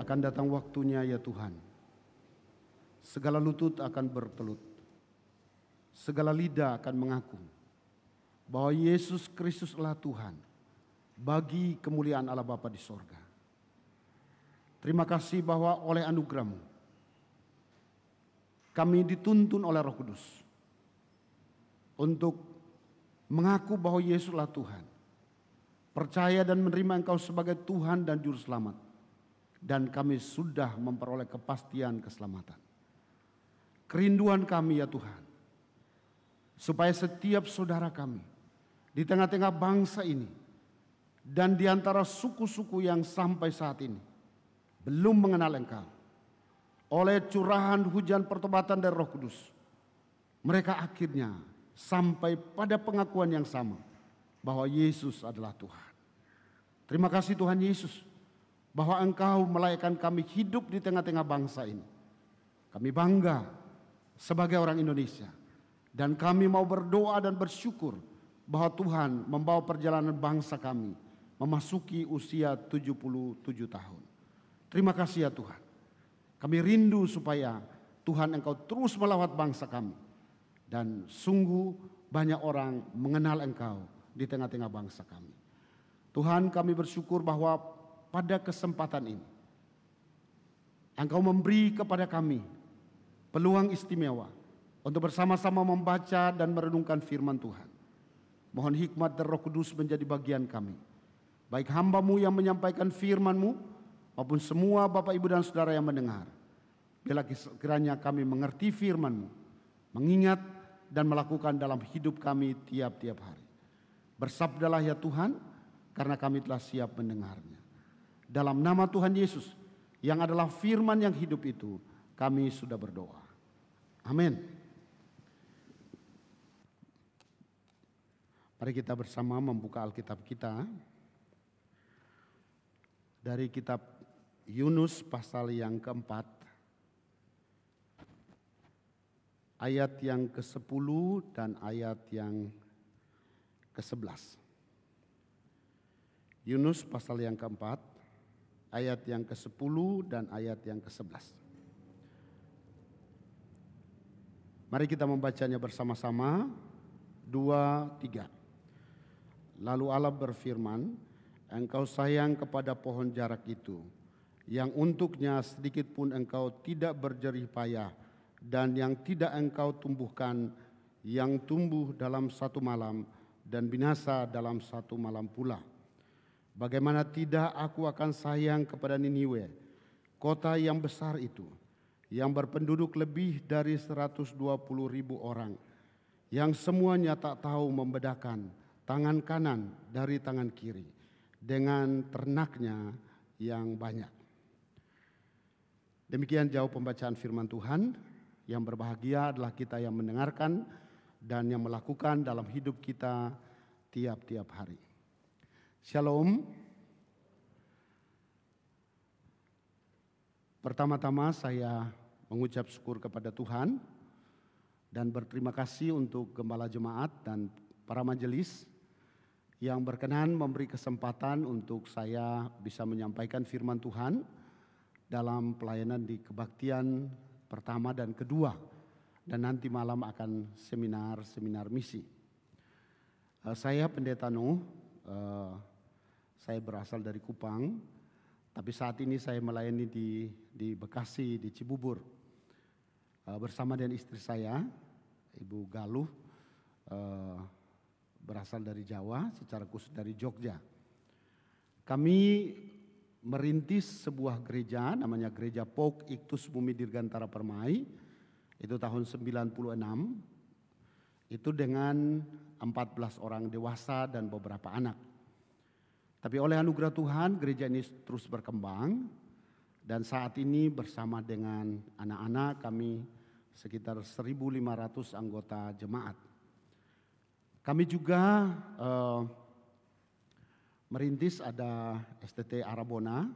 akan datang waktunya ya Tuhan. Segala lutut akan bertelut. Segala lidah akan mengaku bahwa Yesus Kristus adalah Tuhan bagi kemuliaan Allah Bapa di sorga. Terima kasih bahwa oleh anugerahmu kami dituntun oleh roh kudus untuk mengaku bahwa Yesuslah Tuhan. Percaya dan menerima engkau sebagai Tuhan dan Juru Selamat. Dan kami sudah memperoleh kepastian keselamatan. Kerinduan kami ya Tuhan. Supaya setiap saudara kami di tengah-tengah bangsa ini dan di antara suku-suku yang sampai saat ini belum mengenal Engkau. Oleh curahan hujan pertobatan dari Roh Kudus, mereka akhirnya sampai pada pengakuan yang sama bahwa Yesus adalah Tuhan. Terima kasih Tuhan Yesus bahwa Engkau melayakkan kami hidup di tengah-tengah bangsa ini. Kami bangga sebagai orang Indonesia dan kami mau berdoa dan bersyukur bahwa Tuhan membawa perjalanan bangsa kami memasuki usia 77 tahun. Terima kasih ya Tuhan. Kami rindu supaya Tuhan Engkau terus melawat bangsa kami. Dan sungguh banyak orang mengenal Engkau di tengah-tengah bangsa kami. Tuhan kami bersyukur bahwa pada kesempatan ini Engkau memberi kepada kami peluang istimewa untuk bersama-sama membaca dan merenungkan firman Tuhan. Mohon hikmat dan roh kudus menjadi bagian kami. Baik hambamu yang menyampaikan firmanmu maupun semua Bapak Ibu dan Saudara yang mendengar. Bila kiranya kami mengerti firman-Mu, mengingat dan melakukan dalam hidup kami tiap-tiap hari. Bersabdalah ya Tuhan, karena kami telah siap mendengarnya. Dalam nama Tuhan Yesus, yang adalah firman yang hidup itu, kami sudah berdoa. Amin. Mari kita bersama membuka Alkitab kita dari kitab Yunus pasal yang keempat ayat yang ke-10 dan ayat yang ke-11. Yunus pasal yang keempat ayat yang ke-10 dan ayat yang ke-11. Mari kita membacanya bersama-sama. Dua, tiga. Lalu Allah berfirman, Engkau sayang kepada pohon jarak itu, yang untuknya sedikit pun engkau tidak berjerih payah dan yang tidak engkau tumbuhkan yang tumbuh dalam satu malam dan binasa dalam satu malam pula. Bagaimana tidak aku akan sayang kepada Niniwe, kota yang besar itu, yang berpenduduk lebih dari 120 ribu orang, yang semuanya tak tahu membedakan tangan kanan dari tangan kiri, dengan ternaknya yang banyak. Demikian jauh pembacaan firman Tuhan. Yang berbahagia adalah kita yang mendengarkan dan yang melakukan dalam hidup kita tiap-tiap hari. Shalom. Pertama-tama saya mengucap syukur kepada Tuhan dan berterima kasih untuk gembala jemaat dan para majelis yang berkenan memberi kesempatan untuk saya bisa menyampaikan firman Tuhan dalam pelayanan di kebaktian pertama dan kedua dan nanti malam akan seminar-seminar misi. Uh, saya pendeta Nuh, uh, saya berasal dari Kupang, tapi saat ini saya melayani di di Bekasi di Cibubur uh, bersama dengan istri saya, Ibu Galuh, uh, berasal dari Jawa, secara khusus dari Jogja. Kami merintis sebuah gereja namanya Gereja Pok Iktus Bumi Dirgantara Permai itu tahun 96 itu dengan 14 orang dewasa dan beberapa anak. Tapi oleh anugerah Tuhan gereja ini terus berkembang dan saat ini bersama dengan anak-anak kami sekitar 1.500 anggota jemaat. Kami juga uh, merintis ada STT Arabona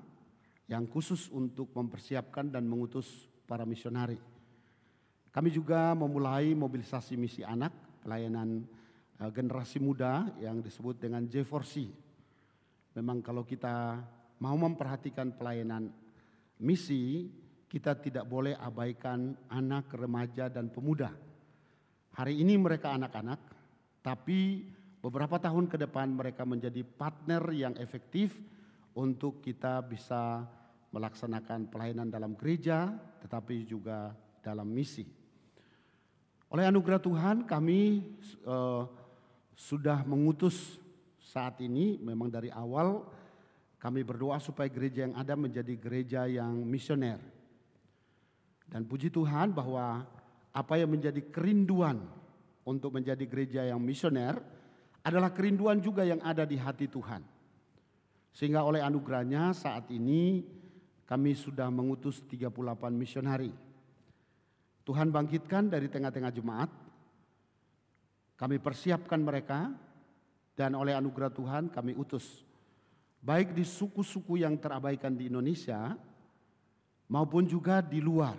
yang khusus untuk mempersiapkan dan mengutus para misionari. Kami juga memulai mobilisasi misi anak, pelayanan uh, generasi muda yang disebut dengan J4C. Memang kalau kita mau memperhatikan pelayanan misi, kita tidak boleh abaikan anak, remaja, dan pemuda. Hari ini mereka anak-anak, tapi beberapa tahun ke depan mereka menjadi partner yang efektif untuk kita bisa melaksanakan pelayanan dalam gereja, tetapi juga dalam misi. Oleh anugerah Tuhan, kami uh, sudah mengutus saat ini, memang dari awal kami berdoa supaya gereja yang ada menjadi gereja yang misioner. Dan puji Tuhan bahwa apa yang menjadi kerinduan untuk menjadi gereja yang misioner adalah kerinduan juga yang ada di hati Tuhan. Sehingga oleh anugerahnya saat ini kami sudah mengutus 38 misionari. Tuhan bangkitkan dari tengah-tengah jemaat. Kami persiapkan mereka dan oleh anugerah Tuhan kami utus. Baik di suku-suku yang terabaikan di Indonesia maupun juga di luar.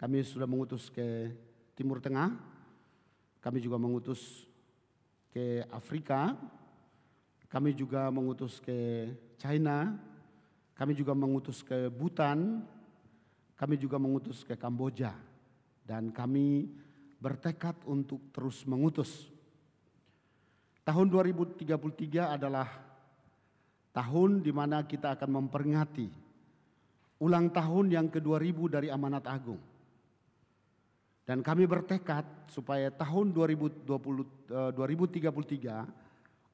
Kami sudah mengutus ke Timur Tengah, kami juga mengutus ke Afrika, kami juga mengutus ke China, kami juga mengutus ke Bhutan, kami juga mengutus ke Kamboja, dan kami bertekad untuk terus mengutus. Tahun 2033 adalah tahun di mana kita akan memperingati ulang tahun yang ke-2000 dari amanat agung. Dan kami bertekad supaya tahun 2020, 2033 eh,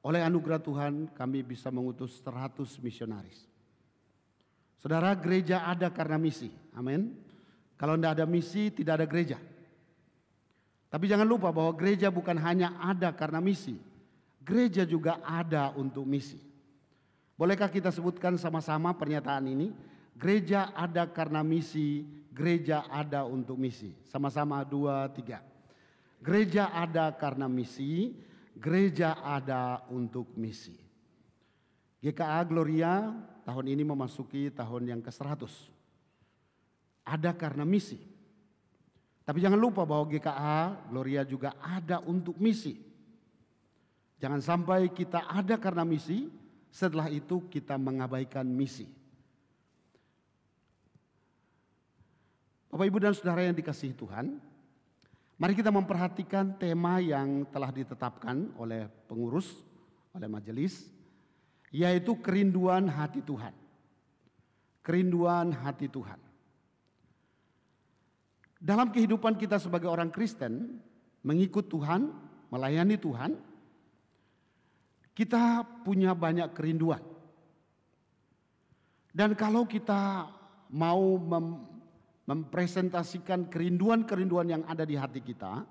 oleh anugerah Tuhan kami bisa mengutus 100 misionaris. Saudara gereja ada karena misi. Amin. Kalau tidak ada misi tidak ada gereja. Tapi jangan lupa bahwa gereja bukan hanya ada karena misi. Gereja juga ada untuk misi. Bolehkah kita sebutkan sama-sama pernyataan ini? Gereja ada karena misi, gereja ada untuk misi. Sama-sama dua, tiga. Gereja ada karena misi, gereja ada untuk misi. GKA Gloria tahun ini memasuki tahun yang ke-100. Ada karena misi. Tapi jangan lupa bahwa GKA Gloria juga ada untuk misi. Jangan sampai kita ada karena misi, setelah itu kita mengabaikan misi. Bapak, Ibu, dan Saudara yang dikasihi Tuhan, mari kita memperhatikan tema yang telah ditetapkan oleh pengurus, oleh majelis, yaitu kerinduan hati Tuhan. Kerinduan hati Tuhan. Dalam kehidupan kita sebagai orang Kristen, mengikut Tuhan, melayani Tuhan, kita punya banyak kerinduan. Dan kalau kita mau mem mempresentasikan kerinduan-kerinduan yang ada di hati kita,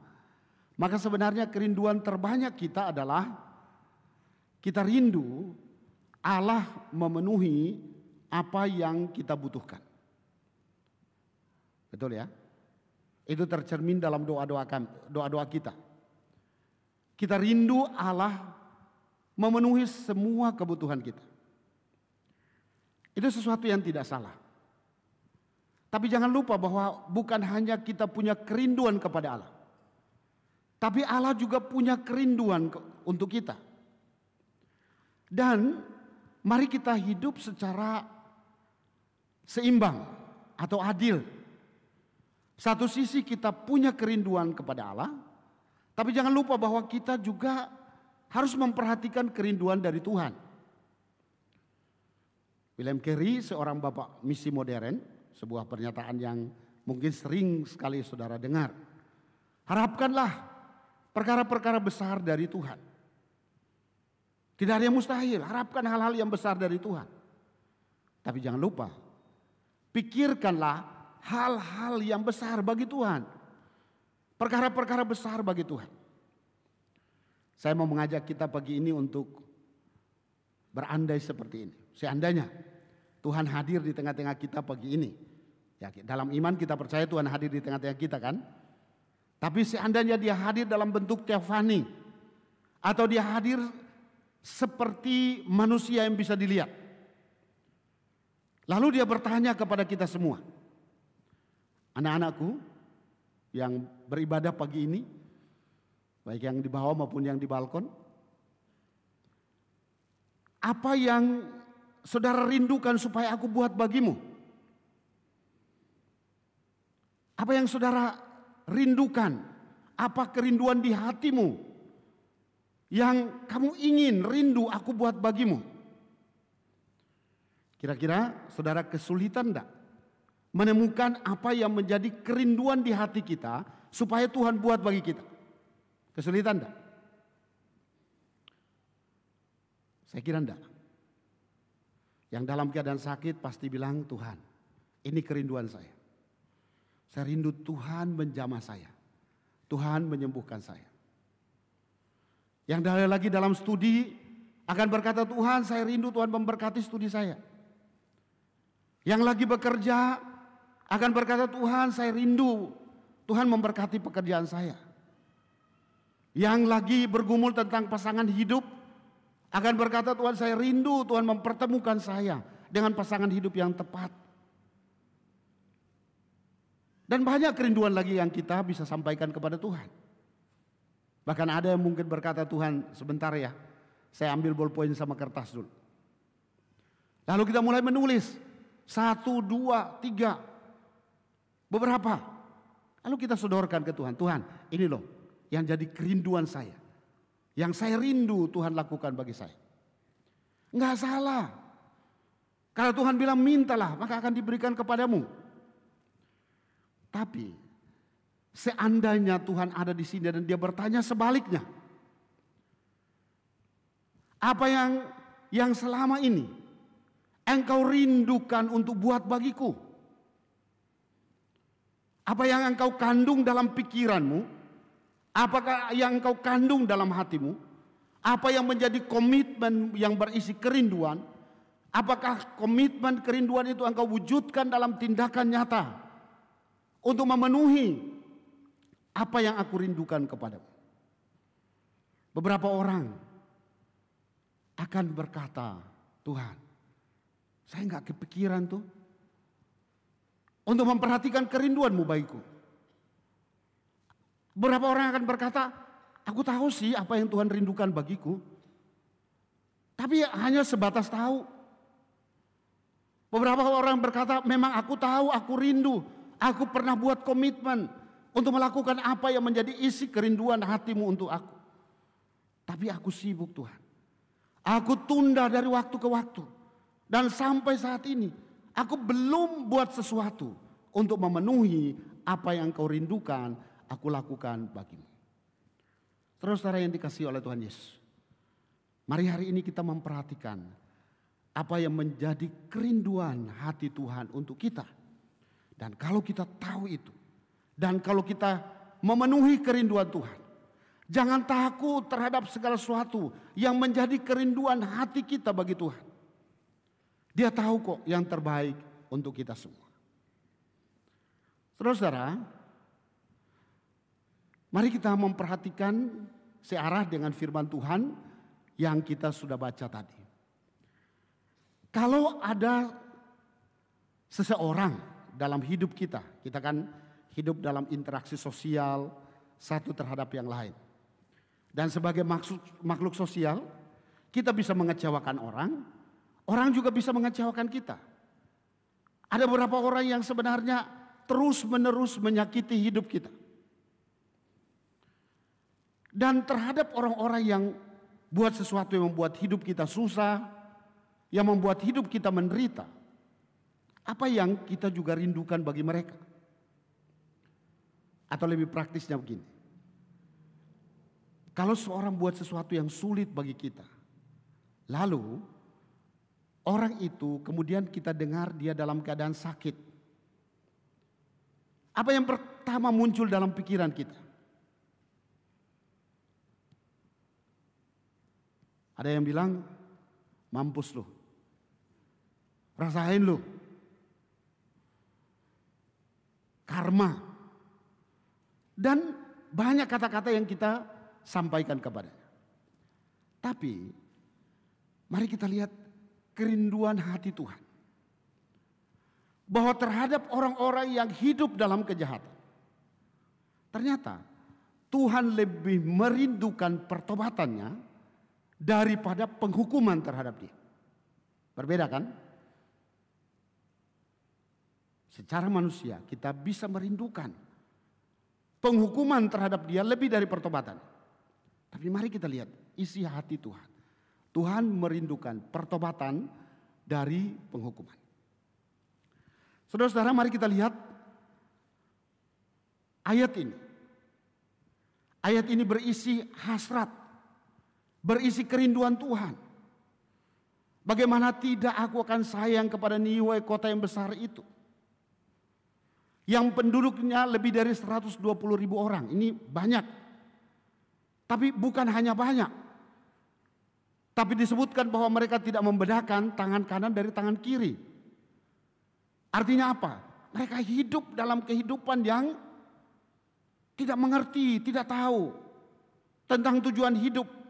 maka sebenarnya kerinduan terbanyak kita adalah kita rindu Allah memenuhi apa yang kita butuhkan. Betul ya? Itu tercermin dalam doa-doa doa-doa kita. Kita rindu Allah memenuhi semua kebutuhan kita. Itu sesuatu yang tidak salah. Tapi jangan lupa bahwa bukan hanya kita punya kerinduan kepada Allah. Tapi Allah juga punya kerinduan untuk kita. Dan mari kita hidup secara seimbang atau adil. Satu sisi kita punya kerinduan kepada Allah, tapi jangan lupa bahwa kita juga harus memperhatikan kerinduan dari Tuhan. William Carey seorang bapak misi modern sebuah pernyataan yang mungkin sering sekali saudara dengar. Harapkanlah perkara-perkara besar dari Tuhan. Tidak ada yang mustahil, harapkan hal-hal yang besar dari Tuhan. Tapi jangan lupa, pikirkanlah hal-hal yang besar bagi Tuhan. Perkara-perkara besar bagi Tuhan. Saya mau mengajak kita pagi ini untuk berandai seperti ini. Seandainya Tuhan hadir di tengah-tengah kita pagi ini. Ya, dalam iman kita percaya Tuhan hadir di tengah-tengah kita kan. Tapi seandainya dia hadir dalam bentuk teofani atau dia hadir seperti manusia yang bisa dilihat. Lalu dia bertanya kepada kita semua. Anak-anakku yang beribadah pagi ini, baik yang di bawah maupun yang di balkon. Apa yang saudara rindukan supaya aku buat bagimu? Apa yang saudara rindukan? Apa kerinduan di hatimu? Yang kamu ingin, rindu aku buat bagimu. Kira-kira saudara kesulitan enggak? Menemukan apa yang menjadi kerinduan di hati kita supaya Tuhan buat bagi kita. Kesulitan enggak? Saya kira enggak. Yang dalam keadaan sakit pasti bilang Tuhan, ini kerinduan saya. Saya rindu Tuhan menjamah saya. Tuhan menyembuhkan saya. Yang lagi dalam studi akan berkata Tuhan saya rindu Tuhan memberkati studi saya. Yang lagi bekerja akan berkata Tuhan saya rindu Tuhan memberkati pekerjaan saya. Yang lagi bergumul tentang pasangan hidup akan berkata Tuhan saya rindu Tuhan mempertemukan saya dengan pasangan hidup yang tepat. Dan banyak kerinduan lagi yang kita bisa sampaikan kepada Tuhan. Bahkan ada yang mungkin berkata Tuhan sebentar ya saya ambil ballpoint sama kertas dulu. Lalu kita mulai menulis. Satu, dua, tiga. Beberapa. Lalu kita sodorkan ke Tuhan. Tuhan ini loh yang jadi kerinduan saya. Yang saya rindu Tuhan lakukan bagi saya. Enggak salah. Kalau Tuhan bilang mintalah maka akan diberikan kepadamu. Tapi seandainya Tuhan ada di sini dan dia bertanya sebaliknya. Apa yang yang selama ini engkau rindukan untuk buat bagiku? Apa yang engkau kandung dalam pikiranmu? Apakah yang engkau kandung dalam hatimu? Apa yang menjadi komitmen yang berisi kerinduan? Apakah komitmen kerinduan itu engkau wujudkan dalam tindakan nyata untuk memenuhi apa yang aku rindukan kepadamu? Beberapa orang akan berkata, Tuhan, saya nggak kepikiran tuh untuk memperhatikan kerinduanmu baikku. Berapa orang akan berkata, aku tahu sih apa yang Tuhan rindukan bagiku. Tapi hanya sebatas tahu. Beberapa orang berkata, memang aku tahu, aku rindu. Aku pernah buat komitmen untuk melakukan apa yang menjadi isi kerinduan hatimu untuk aku. Tapi aku sibuk Tuhan. Aku tunda dari waktu ke waktu. Dan sampai saat ini, aku belum buat sesuatu untuk memenuhi apa yang kau rindukan aku lakukan bagimu. Terus saudara yang dikasih oleh Tuhan Yesus. Mari hari ini kita memperhatikan apa yang menjadi kerinduan hati Tuhan untuk kita. Dan kalau kita tahu itu, dan kalau kita memenuhi kerinduan Tuhan, jangan takut terhadap segala sesuatu yang menjadi kerinduan hati kita bagi Tuhan. Dia tahu kok yang terbaik untuk kita semua. Saudara-saudara, Mari kita memperhatikan searah dengan firman Tuhan yang kita sudah baca tadi. Kalau ada seseorang dalam hidup kita, kita kan hidup dalam interaksi sosial satu terhadap yang lain. Dan sebagai makhluk, makhluk sosial, kita bisa mengecewakan orang, orang juga bisa mengecewakan kita. Ada beberapa orang yang sebenarnya terus-menerus menyakiti hidup kita. Dan terhadap orang-orang yang buat sesuatu yang membuat hidup kita susah, yang membuat hidup kita menderita. Apa yang kita juga rindukan bagi mereka? Atau lebih praktisnya begini. Kalau seorang buat sesuatu yang sulit bagi kita, lalu orang itu kemudian kita dengar dia dalam keadaan sakit. Apa yang pertama muncul dalam pikiran kita? Ada yang bilang, mampus lu. Rasain lu. Karma. Dan banyak kata-kata yang kita sampaikan kepadanya. Tapi mari kita lihat kerinduan hati Tuhan. Bahwa terhadap orang-orang yang hidup dalam kejahatan. Ternyata Tuhan lebih merindukan pertobatannya daripada penghukuman terhadap dia. Berbeda kan? secara manusia kita bisa merindukan penghukuman terhadap dia lebih dari pertobatan. Tapi mari kita lihat isi hati Tuhan. Tuhan merindukan pertobatan dari penghukuman. Saudara-saudara, mari kita lihat ayat ini. Ayat ini berisi hasrat, berisi kerinduan Tuhan. Bagaimana tidak aku akan sayang kepada Niwe kota yang besar itu. Yang penduduknya lebih dari 120 ribu orang. Ini banyak. Tapi bukan hanya banyak. Tapi disebutkan bahwa mereka tidak membedakan tangan kanan dari tangan kiri. Artinya apa? Mereka hidup dalam kehidupan yang tidak mengerti, tidak tahu tentang tujuan hidup.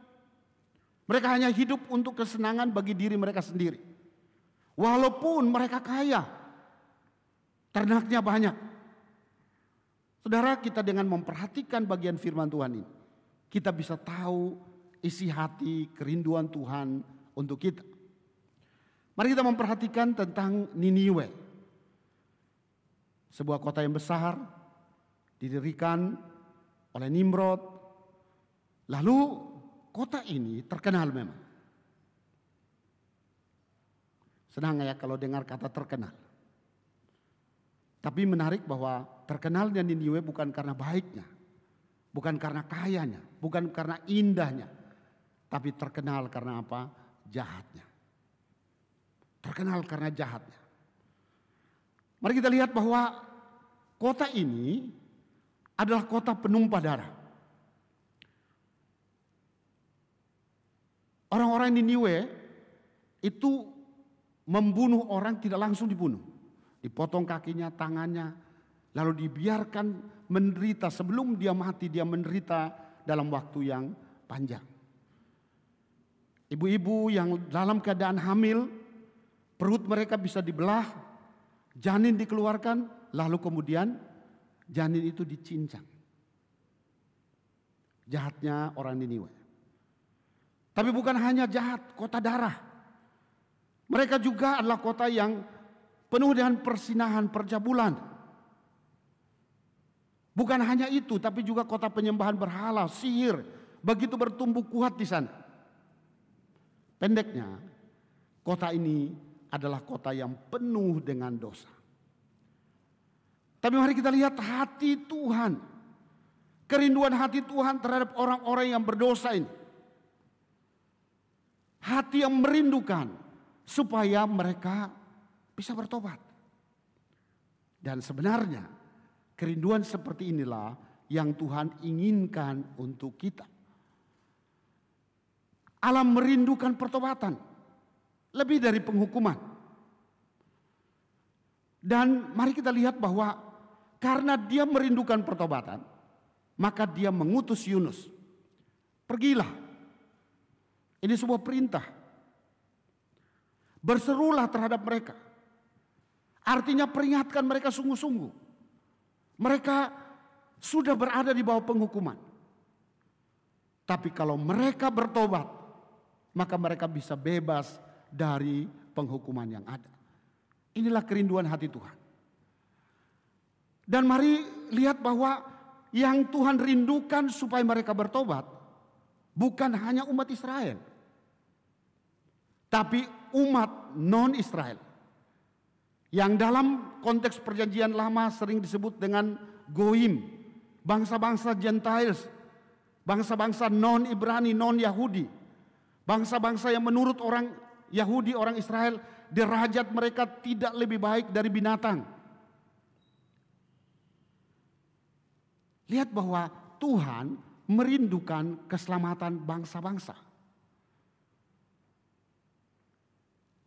Mereka hanya hidup untuk kesenangan bagi diri mereka sendiri. Walaupun mereka kaya, ternaknya banyak. Saudara, kita dengan memperhatikan bagian firman Tuhan ini, kita bisa tahu isi hati kerinduan Tuhan untuk kita. Mari kita memperhatikan tentang Niniwe. Sebuah kota yang besar didirikan oleh Nimrod. Lalu Kota ini terkenal memang. Senang ya kalau dengar kata terkenal. Tapi menarik bahwa terkenalnya Niniwe bukan karena baiknya. Bukan karena kayanya. Bukan karena indahnya. Tapi terkenal karena apa? Jahatnya. Terkenal karena jahatnya. Mari kita lihat bahwa kota ini adalah kota penumpah darah. Orang-orang Niniwe itu membunuh orang tidak langsung dibunuh. Dipotong kakinya, tangannya, lalu dibiarkan menderita sebelum dia mati dia menderita dalam waktu yang panjang. Ibu-ibu yang dalam keadaan hamil, perut mereka bisa dibelah, janin dikeluarkan, lalu kemudian janin itu dicincang. Jahatnya orang Niniwe. Tapi bukan hanya jahat, kota darah. Mereka juga adalah kota yang penuh dengan persinahan, perjabulan. Bukan hanya itu, tapi juga kota penyembahan berhala, sihir, begitu bertumbuh kuat di sana. Pendeknya, kota ini adalah kota yang penuh dengan dosa. Tapi mari kita lihat hati Tuhan. Kerinduan hati Tuhan terhadap orang-orang yang berdosa ini hati yang merindukan supaya mereka bisa bertobat. Dan sebenarnya kerinduan seperti inilah yang Tuhan inginkan untuk kita. Alam merindukan pertobatan lebih dari penghukuman. Dan mari kita lihat bahwa karena dia merindukan pertobatan, maka dia mengutus Yunus. Pergilah ini sebuah perintah. Berserulah terhadap mereka. Artinya peringatkan mereka sungguh-sungguh. Mereka sudah berada di bawah penghukuman. Tapi kalau mereka bertobat, maka mereka bisa bebas dari penghukuman yang ada. Inilah kerinduan hati Tuhan. Dan mari lihat bahwa yang Tuhan rindukan supaya mereka bertobat bukan hanya umat Israel, tapi umat non-Israel. Yang dalam konteks perjanjian lama sering disebut dengan Goim, bangsa-bangsa Gentiles, bangsa-bangsa non-Ibrani, non-Yahudi, bangsa-bangsa yang menurut orang Yahudi, orang Israel, derajat mereka tidak lebih baik dari binatang. Lihat bahwa Tuhan merindukan keselamatan bangsa-bangsa.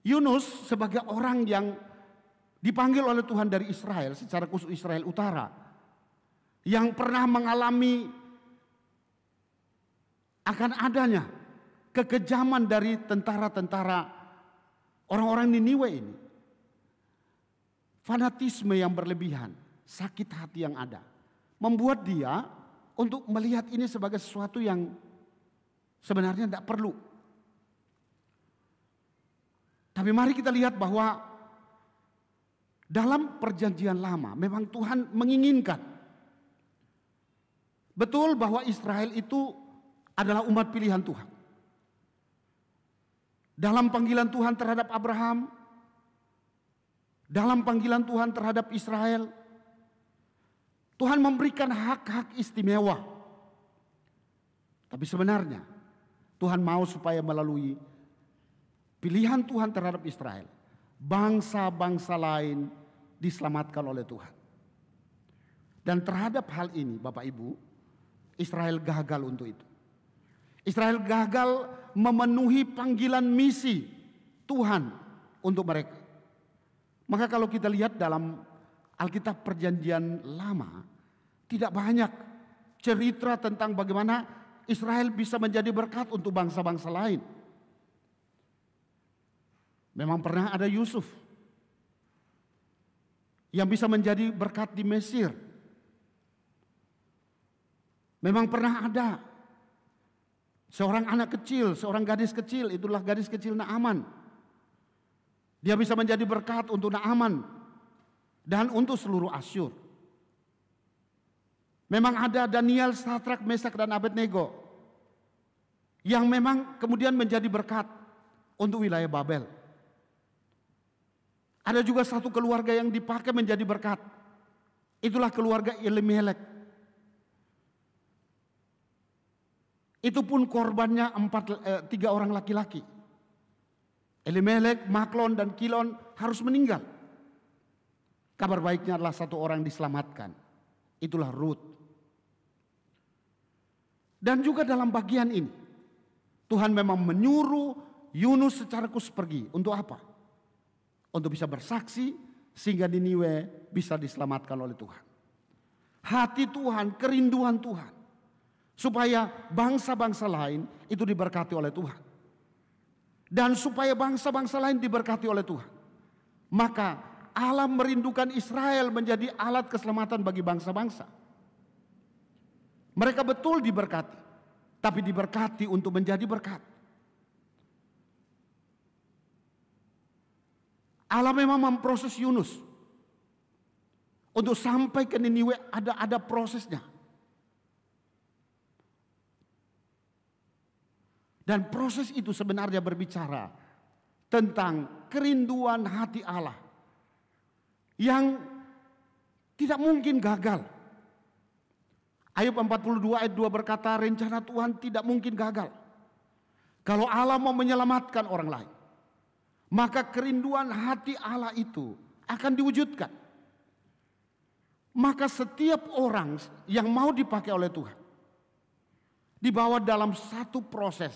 Yunus sebagai orang yang dipanggil oleh Tuhan dari Israel, secara khusus Israel Utara, yang pernah mengalami akan adanya kekejaman dari tentara-tentara orang-orang Niniwe ini. Fanatisme yang berlebihan, sakit hati yang ada, membuat dia untuk melihat ini sebagai sesuatu yang sebenarnya tidak perlu. Tapi mari kita lihat bahwa Dalam perjanjian lama memang Tuhan menginginkan. Betul bahwa Israel itu adalah umat pilihan Tuhan. Dalam panggilan Tuhan terhadap Abraham, dalam panggilan Tuhan terhadap Israel, Tuhan memberikan hak-hak istimewa. Tapi sebenarnya Tuhan mau supaya melalui pilihan Tuhan terhadap Israel, bangsa-bangsa lain diselamatkan oleh Tuhan. Dan terhadap hal ini, Bapak Ibu, Israel gagal untuk itu. Israel gagal memenuhi panggilan misi Tuhan untuk mereka. Maka kalau kita lihat dalam Alkitab Perjanjian Lama, tidak banyak cerita tentang bagaimana Israel bisa menjadi berkat untuk bangsa-bangsa lain. Memang pernah ada Yusuf yang bisa menjadi berkat di Mesir. Memang pernah ada Seorang anak kecil, seorang gadis kecil, itulah gadis kecil Naaman. Dia bisa menjadi berkat untuk Naaman dan untuk seluruh Asyur. Memang ada Daniel, Satrak, Mesak dan Abednego yang memang kemudian menjadi berkat untuk wilayah Babel. Ada juga satu keluarga yang dipakai menjadi berkat. Itulah keluarga Elimelek. Itu pun korbannya empat, eh, tiga orang laki-laki. Elimelek, Maklon, dan Kilon harus meninggal. Kabar baiknya adalah satu orang diselamatkan. Itulah Ruth. Dan juga dalam bagian ini, Tuhan memang menyuruh Yunus secara khusus pergi. Untuk apa? Untuk bisa bersaksi sehingga Niniwe bisa diselamatkan oleh Tuhan. Hati Tuhan, kerinduan Tuhan supaya bangsa-bangsa lain itu diberkati oleh Tuhan. Dan supaya bangsa-bangsa lain diberkati oleh Tuhan. Maka Allah merindukan Israel menjadi alat keselamatan bagi bangsa-bangsa. Mereka betul diberkati, tapi diberkati untuk menjadi berkat. Allah memang memproses Yunus untuk sampai ke Niniwe ada ada prosesnya. Dan proses itu sebenarnya berbicara tentang kerinduan hati Allah yang tidak mungkin gagal. Ayub 42 ayat 2 berkata rencana Tuhan tidak mungkin gagal. Kalau Allah mau menyelamatkan orang lain, maka kerinduan hati Allah itu akan diwujudkan. Maka setiap orang yang mau dipakai oleh Tuhan dibawa dalam satu proses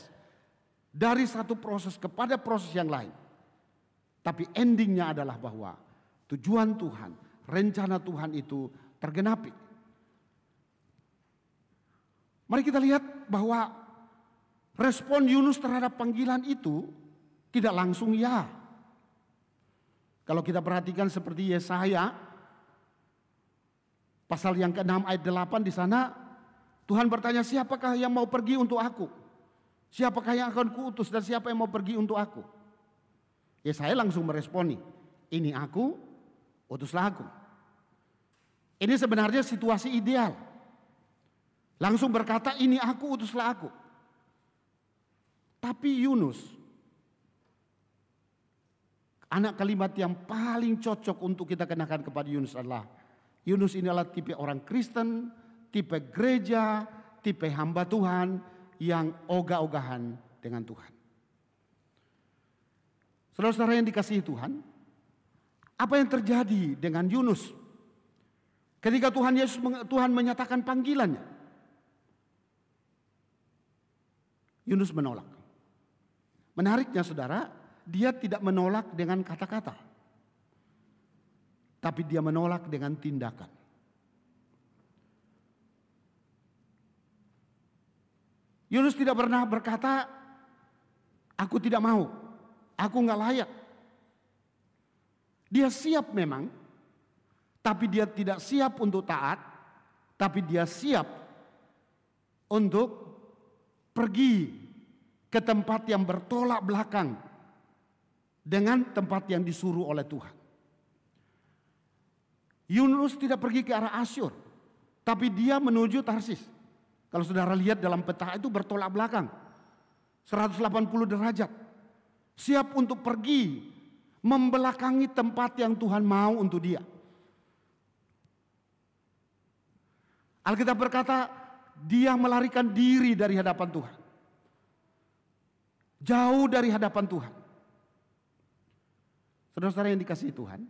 dari satu proses kepada proses yang lain. Tapi endingnya adalah bahwa tujuan Tuhan, rencana Tuhan itu tergenapi. Mari kita lihat bahwa respon Yunus terhadap panggilan itu tidak langsung ya. Kalau kita perhatikan seperti Yesaya pasal yang ke-6 ayat 8 di sana Tuhan bertanya siapakah yang mau pergi untuk aku? Siapakah yang akan kuutus dan siapa yang mau pergi untuk aku? Ya saya langsung meresponi. Ini aku, utuslah aku. Ini sebenarnya situasi ideal. Langsung berkata ini aku, utuslah aku. Tapi Yunus, anak kalimat yang paling cocok untuk kita kenakan kepada Yunus adalah Yunus ini adalah tipe orang Kristen, tipe gereja, tipe hamba Tuhan yang ogah-ogahan dengan Tuhan. Saudara-saudara yang dikasihi Tuhan, apa yang terjadi dengan Yunus ketika Tuhan Yesus Tuhan menyatakan panggilannya? Yunus menolak. Menariknya saudara, dia tidak menolak dengan kata-kata. Tapi dia menolak dengan tindakan. Yunus tidak pernah berkata, aku tidak mau, aku nggak layak. Dia siap memang, tapi dia tidak siap untuk taat, tapi dia siap untuk pergi ke tempat yang bertolak belakang dengan tempat yang disuruh oleh Tuhan. Yunus tidak pergi ke arah Asyur, tapi dia menuju Tarsis. Kalau saudara lihat dalam peta itu bertolak belakang. 180 derajat. Siap untuk pergi membelakangi tempat yang Tuhan mau untuk dia. Alkitab berkata, dia melarikan diri dari hadapan Tuhan. Jauh dari hadapan Tuhan. Saudara-saudara yang dikasihi Tuhan.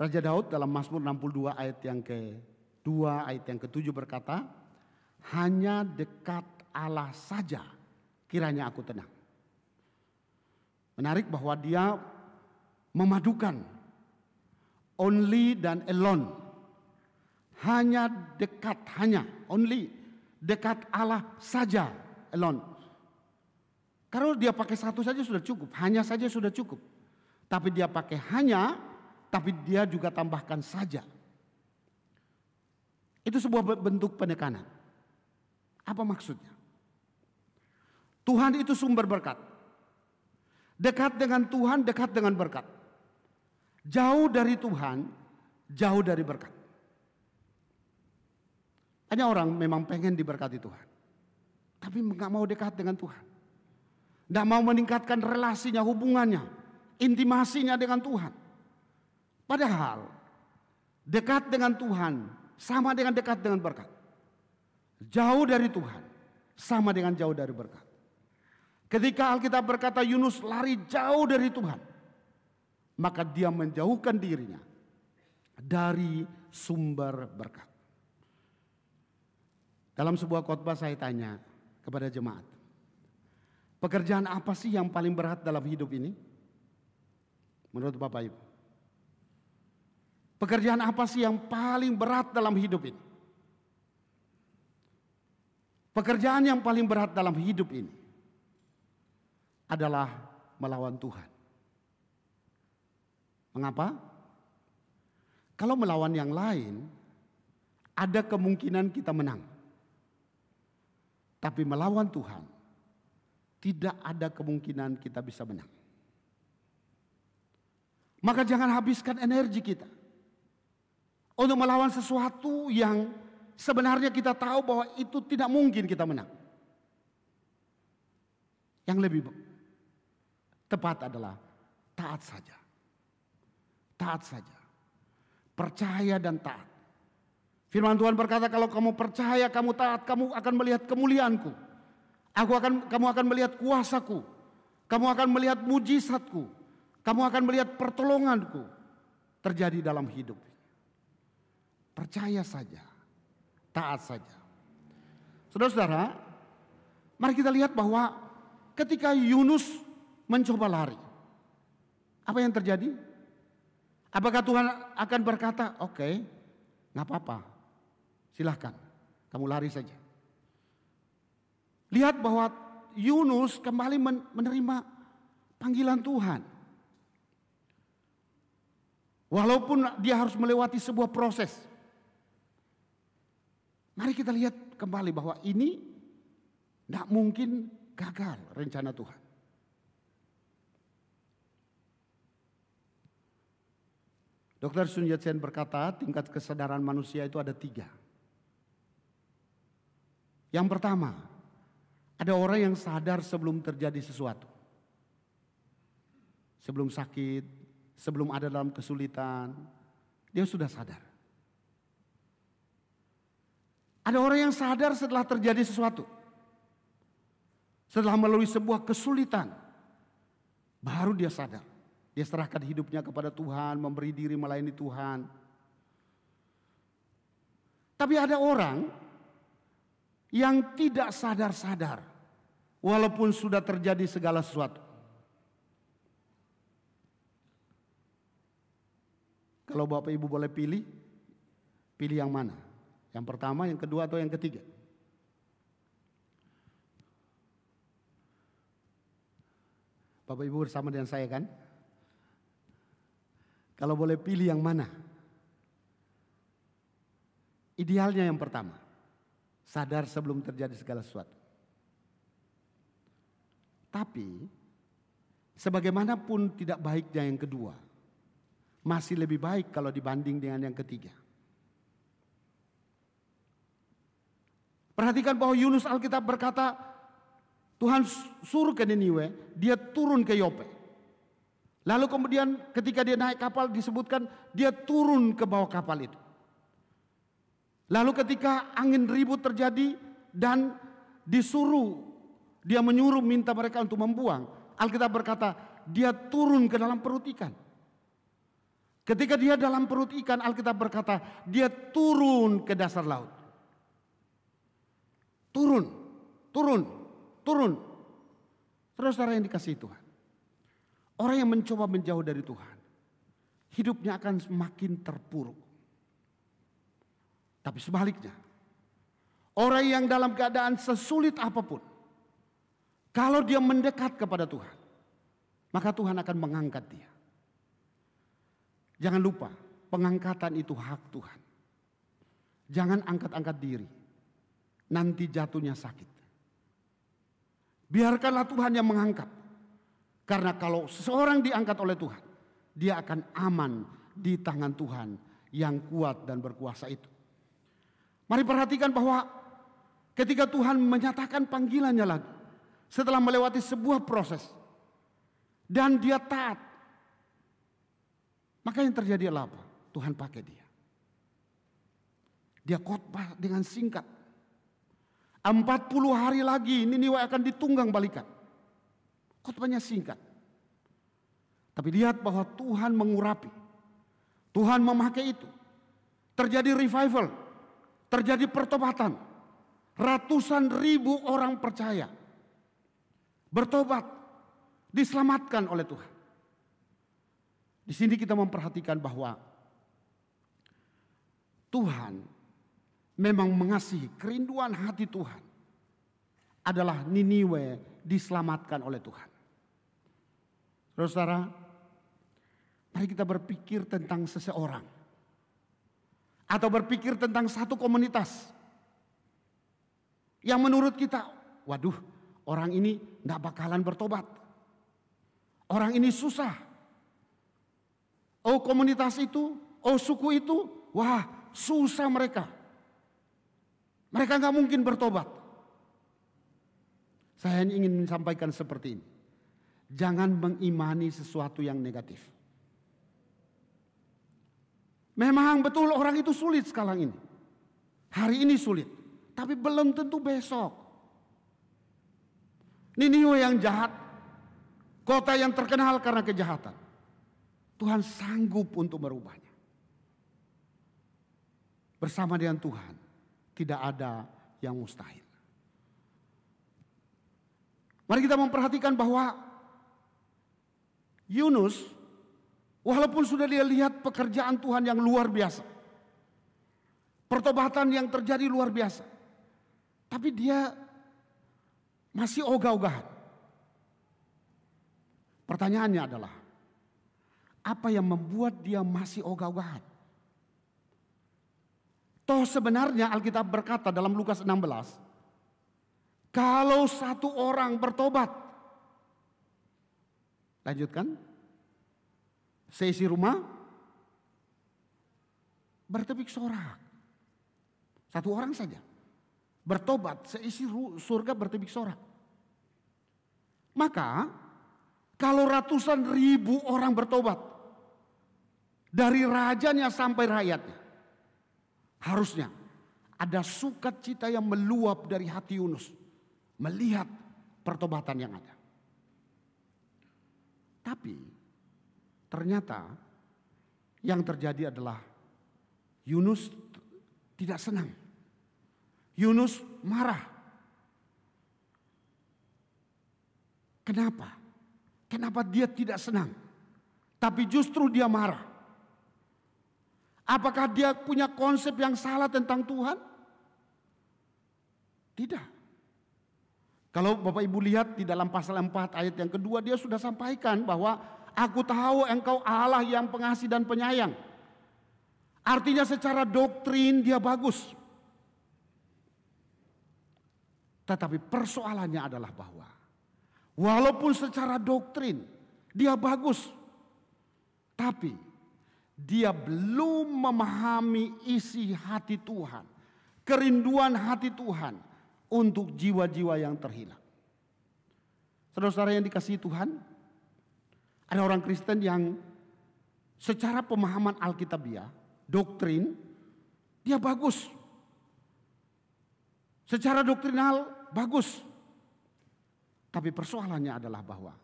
Raja Daud dalam Mazmur 62 ayat yang ke-2 ayat yang ke-7 berkata, hanya dekat Allah saja kiranya aku tenang. Menarik bahwa dia memadukan only dan alone hanya dekat, hanya, only, dekat Allah saja, alone. Kalau dia pakai satu saja sudah cukup, hanya saja sudah cukup. Tapi dia pakai hanya, tapi dia juga tambahkan saja. Itu sebuah bentuk penekanan. Apa maksudnya? Tuhan itu sumber berkat. Dekat dengan Tuhan, dekat dengan berkat. Jauh dari Tuhan, jauh dari berkat. Hanya orang memang pengen diberkati Tuhan. Tapi nggak mau dekat dengan Tuhan. Nggak mau meningkatkan relasinya, hubungannya, intimasinya dengan Tuhan. Padahal dekat dengan Tuhan sama dengan dekat dengan berkat. Jauh dari Tuhan sama dengan jauh dari berkat. Ketika Alkitab berkata Yunus lari jauh dari Tuhan, maka dia menjauhkan dirinya dari sumber berkat. Dalam sebuah khotbah saya tanya kepada jemaat. Pekerjaan apa sih yang paling berat dalam hidup ini? Menurut Bapak Ibu. Pekerjaan apa sih yang paling berat dalam hidup ini? Pekerjaan yang paling berat dalam hidup ini adalah melawan Tuhan. Mengapa? Kalau melawan yang lain, ada kemungkinan kita menang. Tapi melawan Tuhan, tidak ada kemungkinan kita bisa menang. Maka jangan habiskan energi kita untuk melawan sesuatu yang sebenarnya kita tahu bahwa itu tidak mungkin kita menang. Yang lebih tepat adalah taat saja. Taat saja. Percaya dan taat. Firman Tuhan berkata kalau kamu percaya, kamu taat, kamu akan melihat kemuliaanku. Aku akan kamu akan melihat kuasaku. Kamu akan melihat mujizatku. Kamu akan melihat pertolonganku terjadi dalam hidup. Percaya saja. Taat saja. Saudara-saudara, mari kita lihat bahwa ketika Yunus mencoba lari. Apa yang terjadi? Apakah Tuhan akan berkata, oke, okay, nggak apa-apa, Silahkan, kamu lari saja. Lihat bahwa Yunus kembali menerima panggilan Tuhan. Walaupun dia harus melewati sebuah proses. Mari kita lihat kembali bahwa ini tidak mungkin gagal rencana Tuhan. Dr. Sun Yat-sen berkata tingkat kesadaran manusia itu ada tiga. Yang pertama, ada orang yang sadar sebelum terjadi sesuatu. Sebelum sakit, sebelum ada dalam kesulitan, dia sudah sadar. Ada orang yang sadar setelah terjadi sesuatu. Setelah melalui sebuah kesulitan, baru dia sadar. Dia serahkan hidupnya kepada Tuhan, memberi diri melayani Tuhan. Tapi ada orang yang tidak sadar-sadar walaupun sudah terjadi segala sesuatu. Kalau Bapak Ibu boleh pilih, pilih yang mana? Yang pertama, yang kedua atau yang ketiga? Bapak Ibu bersama dengan saya kan? Kalau boleh pilih yang mana? Idealnya yang pertama. Sadar sebelum terjadi segala sesuatu. Tapi sebagaimanapun tidak baiknya yang kedua. masih lebih baik kalau dibanding dengan yang ketiga. Perhatikan bahwa Yunus Alkitab berkata, Tuhan suruh ke Niniwe, dia turun ke Yope. Lalu kemudian ketika dia naik kapal disebutkan dia turun ke bawah kapal itu. Lalu ketika angin ribut terjadi dan disuruh dia menyuruh minta mereka untuk membuang. Alkitab berkata dia turun ke dalam perut ikan. Ketika dia dalam perut ikan Alkitab berkata dia turun ke dasar laut. Turun, turun, turun. Saudara-saudara yang dikasih Tuhan. Orang yang mencoba menjauh dari Tuhan. Hidupnya akan semakin terpuruk. Tapi sebaliknya. Orang yang dalam keadaan sesulit apa pun. Kalau dia mendekat kepada Tuhan. Maka Tuhan akan mengangkat dia. Jangan lupa pengangkatan itu hak Tuhan. Jangan angkat-angkat diri nanti jatuhnya sakit. Biarkanlah Tuhan yang mengangkat. Karena kalau seseorang diangkat oleh Tuhan, dia akan aman di tangan Tuhan yang kuat dan berkuasa itu. Mari perhatikan bahwa ketika Tuhan menyatakan panggilannya lagi, setelah melewati sebuah proses, dan dia taat, maka yang terjadi adalah apa? Tuhan pakai dia. Dia khotbah dengan singkat, 40 hari lagi Niniwe akan ditunggang balikan. Khotbahnya singkat. Tapi lihat bahwa Tuhan mengurapi. Tuhan memakai itu. Terjadi revival. Terjadi pertobatan. Ratusan ribu orang percaya. Bertobat. Diselamatkan oleh Tuhan. Di sini kita memperhatikan bahwa Tuhan memang mengasihi kerinduan hati Tuhan adalah Niniwe diselamatkan oleh Tuhan. Saudara, mari kita berpikir tentang seseorang atau berpikir tentang satu komunitas yang menurut kita, waduh, orang ini tidak bakalan bertobat. Orang ini susah. Oh komunitas itu, oh suku itu, wah susah mereka. Mereka nggak mungkin bertobat. Saya ingin sampaikan seperti ini. Jangan mengimani sesuatu yang negatif. Memang betul orang itu sulit sekarang ini. Hari ini sulit. Tapi belum tentu besok. Niniwe yang jahat. Kota yang terkenal karena kejahatan. Tuhan sanggup untuk merubahnya. Bersama dengan Tuhan tidak ada yang mustahil. Mari kita memperhatikan bahwa Yunus walaupun sudah dia lihat pekerjaan Tuhan yang luar biasa. Pertobatan yang terjadi luar biasa. Tapi dia masih ogah-ogahan. Pertanyaannya adalah apa yang membuat dia masih ogah-ogahan? Toh sebenarnya Alkitab berkata dalam Lukas 16, kalau satu orang bertobat, lanjutkan, seisi rumah bertepik sorak. Satu orang saja bertobat, seisi surga bertepik sorak. Maka kalau ratusan ribu orang bertobat, dari rajanya sampai rakyatnya, Harusnya ada sukacita yang meluap dari hati Yunus melihat pertobatan yang ada. Tapi ternyata yang terjadi adalah Yunus tidak senang. Yunus marah. Kenapa? Kenapa dia tidak senang? Tapi justru dia marah. Apakah dia punya konsep yang salah tentang Tuhan? Tidak. Kalau Bapak Ibu lihat di dalam pasal 4 ayat yang kedua dia sudah sampaikan bahwa aku tahu engkau Allah yang pengasih dan penyayang. Artinya secara doktrin dia bagus. Tetapi persoalannya adalah bahwa walaupun secara doktrin dia bagus. Tapi dia belum memahami isi hati Tuhan, kerinduan hati Tuhan untuk jiwa-jiwa yang terhilang. Saudara-saudara yang dikasihi Tuhan, ada orang Kristen yang secara pemahaman Alkitabiah, doktrin, dia bagus. Secara doktrinal bagus. Tapi persoalannya adalah bahwa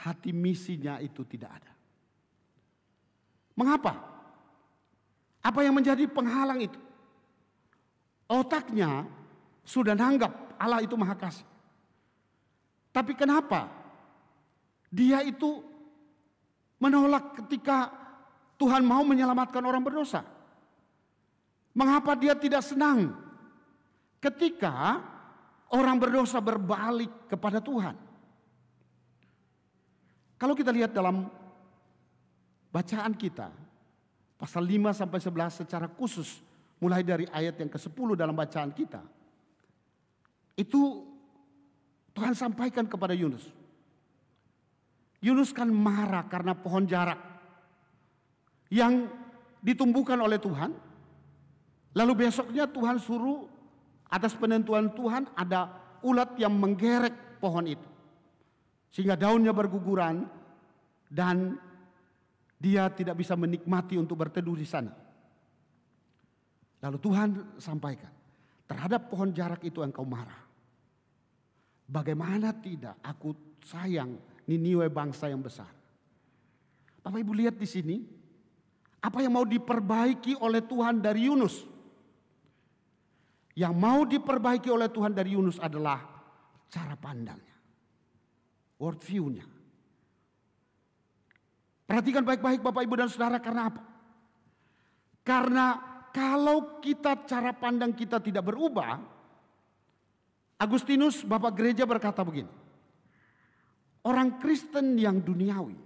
hati misinya itu tidak ada. Mengapa? Apa yang menjadi penghalang itu? Otaknya sudah nanggap Allah itu maha kasih. Tapi kenapa dia itu menolak ketika Tuhan mau menyelamatkan orang berdosa? Mengapa dia tidak senang ketika orang berdosa berbalik kepada Tuhan. Kalau kita lihat dalam bacaan kita, pasal 5 sampai 11 secara khusus mulai dari ayat yang ke-10 dalam bacaan kita. Itu Tuhan sampaikan kepada Yunus. Yunus kan marah karena pohon jarak yang ditumbuhkan oleh Tuhan. Lalu besoknya Tuhan suruh Atas penentuan Tuhan ada ulat yang menggerek pohon itu. Sehingga daunnya berguguran dan dia tidak bisa menikmati untuk berteduh di sana. Lalu Tuhan sampaikan, terhadap pohon jarak itu engkau marah. Bagaimana tidak aku sayang Niniwe bangsa yang besar. Bapak Ibu lihat di sini, apa yang mau diperbaiki oleh Tuhan dari Yunus? Yang mau diperbaiki oleh Tuhan dari Yunus adalah cara pandangnya. World view-nya. Perhatikan baik-baik Bapak Ibu dan Saudara karena apa? Karena kalau kita cara pandang kita tidak berubah, Agustinus Bapak Gereja berkata begini. Orang Kristen yang duniawi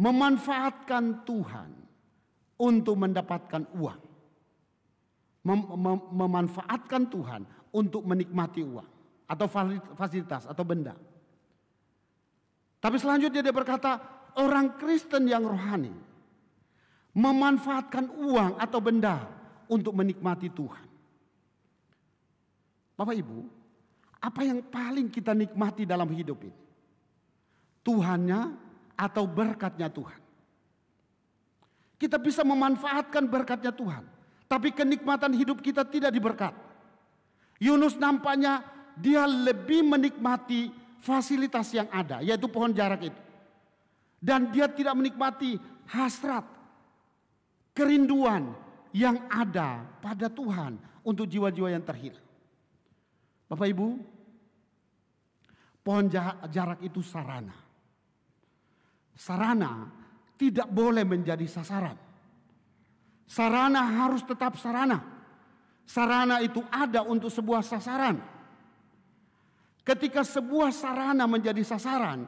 memanfaatkan Tuhan untuk mendapatkan uang mem mem memanfaatkan Tuhan untuk menikmati uang atau fasilitas atau benda. Tapi selanjutnya dia berkata, orang Kristen yang rohani memanfaatkan uang atau benda untuk menikmati Tuhan. Bapak Ibu, apa yang paling kita nikmati dalam hidup ini? Tuhannya atau berkatnya Tuhan? Kita bisa memanfaatkan berkatnya Tuhan tapi kenikmatan hidup kita tidak diberkat. Yunus nampaknya dia lebih menikmati fasilitas yang ada, yaitu pohon jarak itu. Dan dia tidak menikmati hasrat, kerinduan yang ada pada Tuhan untuk jiwa-jiwa yang terhilang. Bapak Ibu, pohon jarak itu sarana. Sarana tidak boleh menjadi sasaran. Sarana harus tetap sarana. Sarana itu ada untuk sebuah sasaran. Ketika sebuah sarana menjadi sasaran,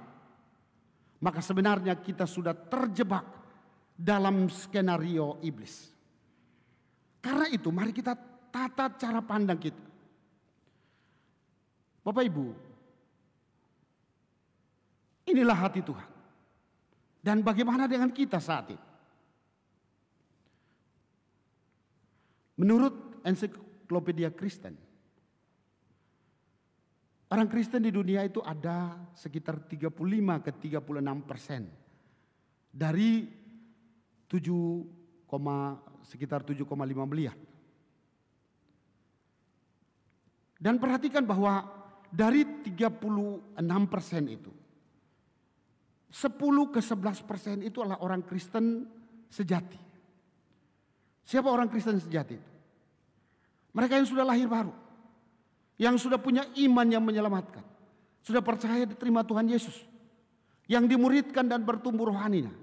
maka sebenarnya kita sudah terjebak dalam skenario iblis. Karena itu, mari kita tata cara pandang kita. Bapak Ibu, inilah hati Tuhan. Dan bagaimana dengan kita saat ini? Menurut ensiklopedia Kristen, orang Kristen di dunia itu ada sekitar 35 ke 36 persen dari 7, sekitar 7,5 miliar. Dan perhatikan bahwa dari 36 persen itu, 10 ke 11 persen itu adalah orang Kristen sejati. Siapa orang Kristen sejati itu? Mereka yang sudah lahir baru. Yang sudah punya iman yang menyelamatkan. Sudah percaya diterima Tuhan Yesus. Yang dimuridkan dan bertumbuh rohaninya.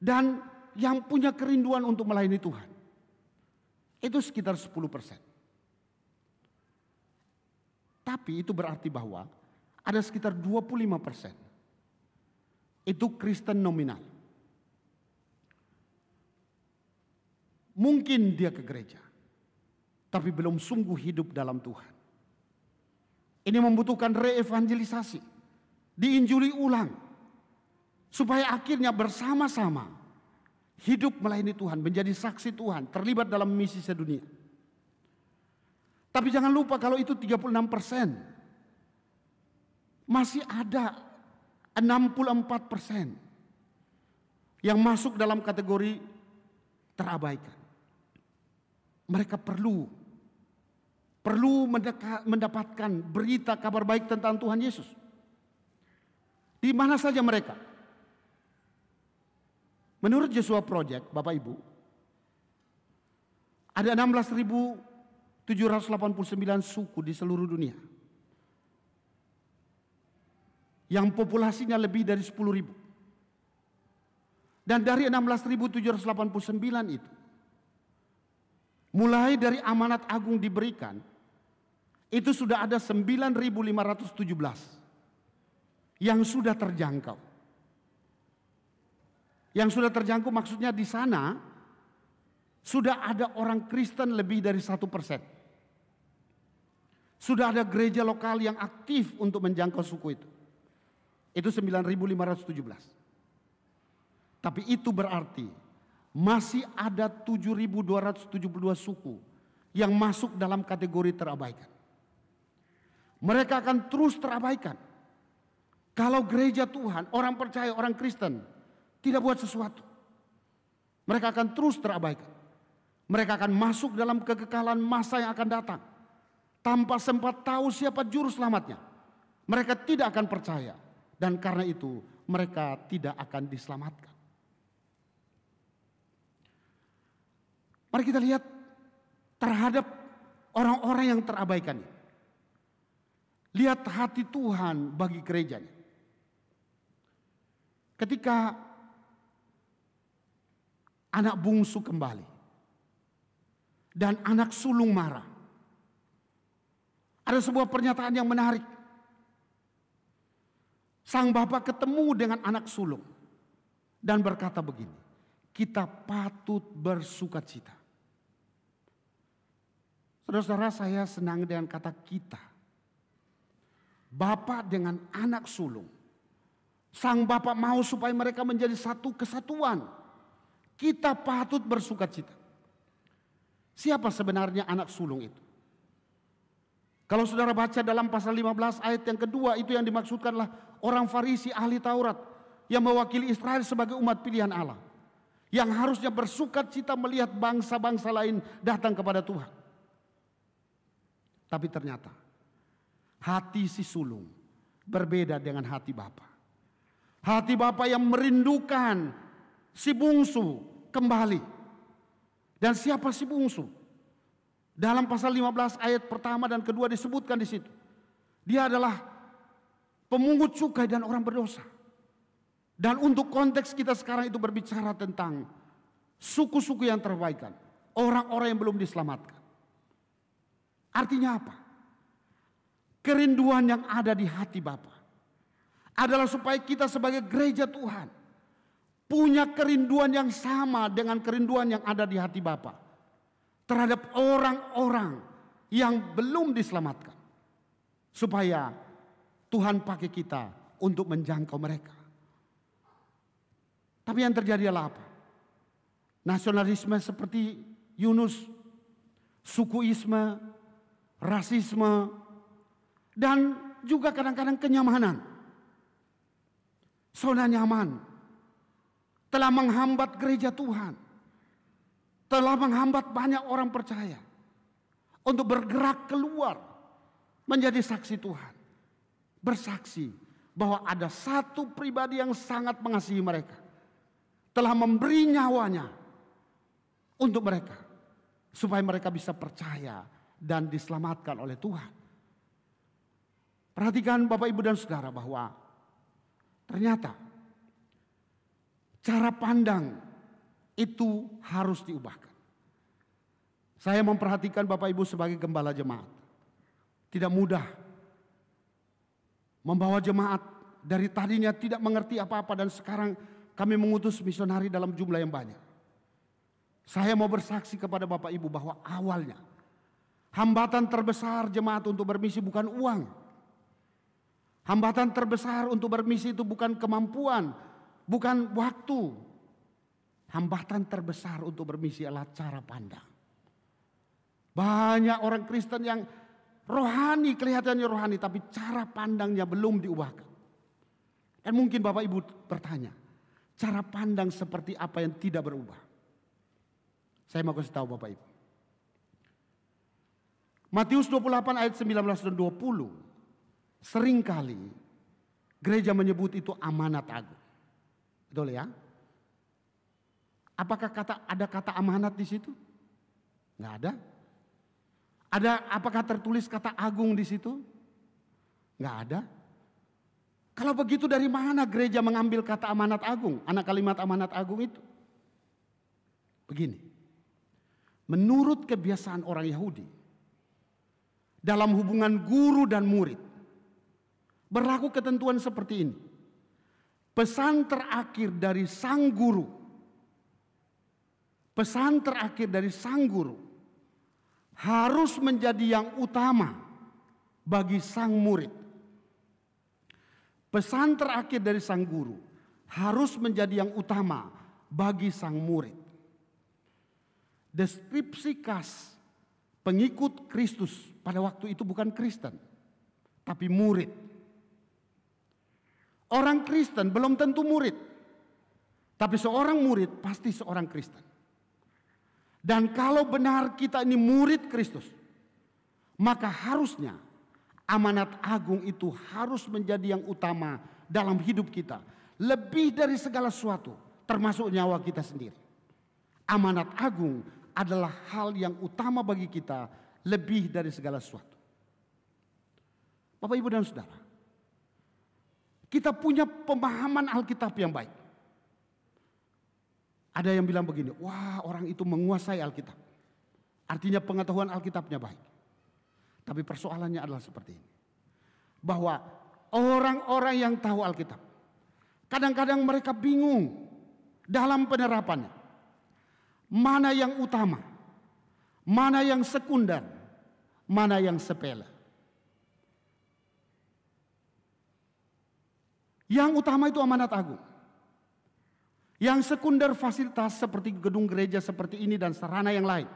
Dan yang punya kerinduan untuk melayani Tuhan. Itu sekitar 10 persen. Tapi itu berarti bahwa ada sekitar 25 persen. Itu Kristen nominal. Mungkin dia ke gereja, tapi belum sungguh hidup dalam Tuhan. Ini membutuhkan reevangelisasi, diinjuli ulang, supaya akhirnya bersama-sama hidup melayani Tuhan, menjadi saksi Tuhan, terlibat dalam misi sedunia. Tapi jangan lupa kalau itu 36 persen. Masih ada 64 persen yang masuk dalam kategori terabaikan. Mereka perlu perlu mendapatkan berita kabar baik tentang Tuhan Yesus. Di mana saja mereka? Menurut Joshua Project, Bapak Ibu, ada 16.789 suku di seluruh dunia. Yang populasinya lebih dari 10.000. Dan dari 16.789 itu, mulai dari amanat agung diberikan, itu sudah ada 9.517 yang sudah terjangkau. Yang sudah terjangkau maksudnya di sana sudah ada orang Kristen lebih dari satu persen. Sudah ada gereja lokal yang aktif untuk menjangkau suku itu. Itu 9.517. Tapi itu berarti masih ada 7.272 suku yang masuk dalam kategori terabaikan. Mereka akan terus terabaikan. Kalau gereja Tuhan, orang percaya, orang Kristen tidak buat sesuatu. Mereka akan terus terabaikan. Mereka akan masuk dalam kekekalan masa yang akan datang. Tanpa sempat tahu siapa juru selamatnya. Mereka tidak akan percaya. Dan karena itu mereka tidak akan diselamatkan. Mari kita lihat terhadap orang-orang yang terabaikan. Lihat hati Tuhan bagi gerejanya. Ketika anak bungsu kembali. Dan anak sulung marah. Ada sebuah pernyataan yang menarik. Sang bapak ketemu dengan anak sulung. Dan berkata begini. Kita patut bersuka cita. Saudara-saudara saya senang dengan kata kita. Bapak dengan anak sulung. Sang bapak mau supaya mereka menjadi satu kesatuan kita patut bersuka cita. Siapa sebenarnya anak sulung itu? Kalau saudara baca dalam pasal 15 ayat yang kedua itu yang dimaksudkanlah orang Farisi ahli Taurat yang mewakili Israel sebagai umat pilihan Allah. Yang harusnya bersuka cita melihat bangsa-bangsa lain datang kepada Tuhan. Tapi ternyata hati si sulung berbeda dengan hati Bapa. Hati Bapa yang merindukan si bungsu kembali. Dan siapa si bungsu? Dalam pasal 15 ayat pertama dan kedua disebutkan di situ. Dia adalah pemungut cukai dan orang berdosa. Dan untuk konteks kita sekarang itu berbicara tentang suku-suku yang terbaikan. Orang-orang yang belum diselamatkan. Artinya apa? Kerinduan yang ada di hati Bapa adalah supaya kita sebagai gereja Tuhan punya kerinduan yang sama dengan kerinduan yang ada di hati Bapa terhadap orang-orang yang belum diselamatkan. Supaya Tuhan pakai kita untuk menjangkau mereka. Tapi yang terjadi adalah apa? Nasionalisme seperti Yunus, sukuisme, rasisme, dan juga kadang-kadang kenyamanan. Zona nyaman, telah menghambat gereja Tuhan. Telah menghambat banyak orang percaya untuk bergerak keluar menjadi saksi Tuhan. Bersaksi bahwa ada satu pribadi yang sangat mengasihi mereka. Telah memberi nyawanya untuk mereka. Supaya mereka bisa percaya dan diselamatkan oleh Tuhan. Perhatikan Bapak Ibu dan Saudara bahwa ternyata Cara pandang itu harus diubahkan. Saya memperhatikan Bapak Ibu sebagai gembala jemaat. Tidak mudah membawa jemaat dari tadinya tidak mengerti apa-apa dan sekarang kami mengutus misionari dalam jumlah yang banyak. Saya mau bersaksi kepada Bapak Ibu bahwa awalnya hambatan terbesar jemaat untuk bermisi bukan uang. Hambatan terbesar untuk bermisi itu bukan kemampuan, bukan waktu. hambatan terbesar untuk bermisi adalah cara pandang. Banyak orang Kristen yang rohani, kelihatannya rohani, tapi cara pandangnya belum diubahkan. Dan mungkin Bapak Ibu bertanya, cara pandang seperti apa yang tidak berubah? Saya mau kasih tahu Bapak Ibu. Matius 28 ayat 19 dan 20. Seringkali gereja menyebut itu amanat agung. Betul ya? Apakah kata ada kata amanat di situ? Enggak ada. Ada apakah tertulis kata agung di situ? Enggak ada. Kalau begitu dari mana gereja mengambil kata amanat agung? Anak kalimat amanat agung itu. Begini. Menurut kebiasaan orang Yahudi, dalam hubungan guru dan murid. Berlaku ketentuan seperti ini. Pesan terakhir dari sang guru. Pesan terakhir dari sang guru harus menjadi yang utama bagi sang murid. Pesan terakhir dari sang guru harus menjadi yang utama bagi sang murid. Deskripsi khas pengikut Kristus pada waktu itu bukan Kristen, tapi murid. Orang Kristen belum tentu murid, tapi seorang murid pasti seorang Kristen. Dan kalau benar kita ini murid Kristus, maka harusnya amanat agung itu harus menjadi yang utama dalam hidup kita. Lebih dari segala sesuatu, termasuk nyawa kita sendiri. Amanat agung adalah hal yang utama bagi kita lebih dari segala sesuatu. Bapak, Ibu, dan Saudara, kita punya pemahaman Alkitab yang baik. Ada yang bilang begini, wah orang itu menguasai Alkitab. Artinya pengetahuan Alkitabnya baik. Tapi persoalannya adalah seperti ini. Bahwa orang-orang yang tahu Alkitab. Kadang-kadang mereka bingung dalam penerapannya. Mana yang utama? Mana yang sekunder? mana yang sepele. Yang utama itu amanat agung. Yang sekunder fasilitas seperti gedung gereja seperti ini dan sarana yang lain.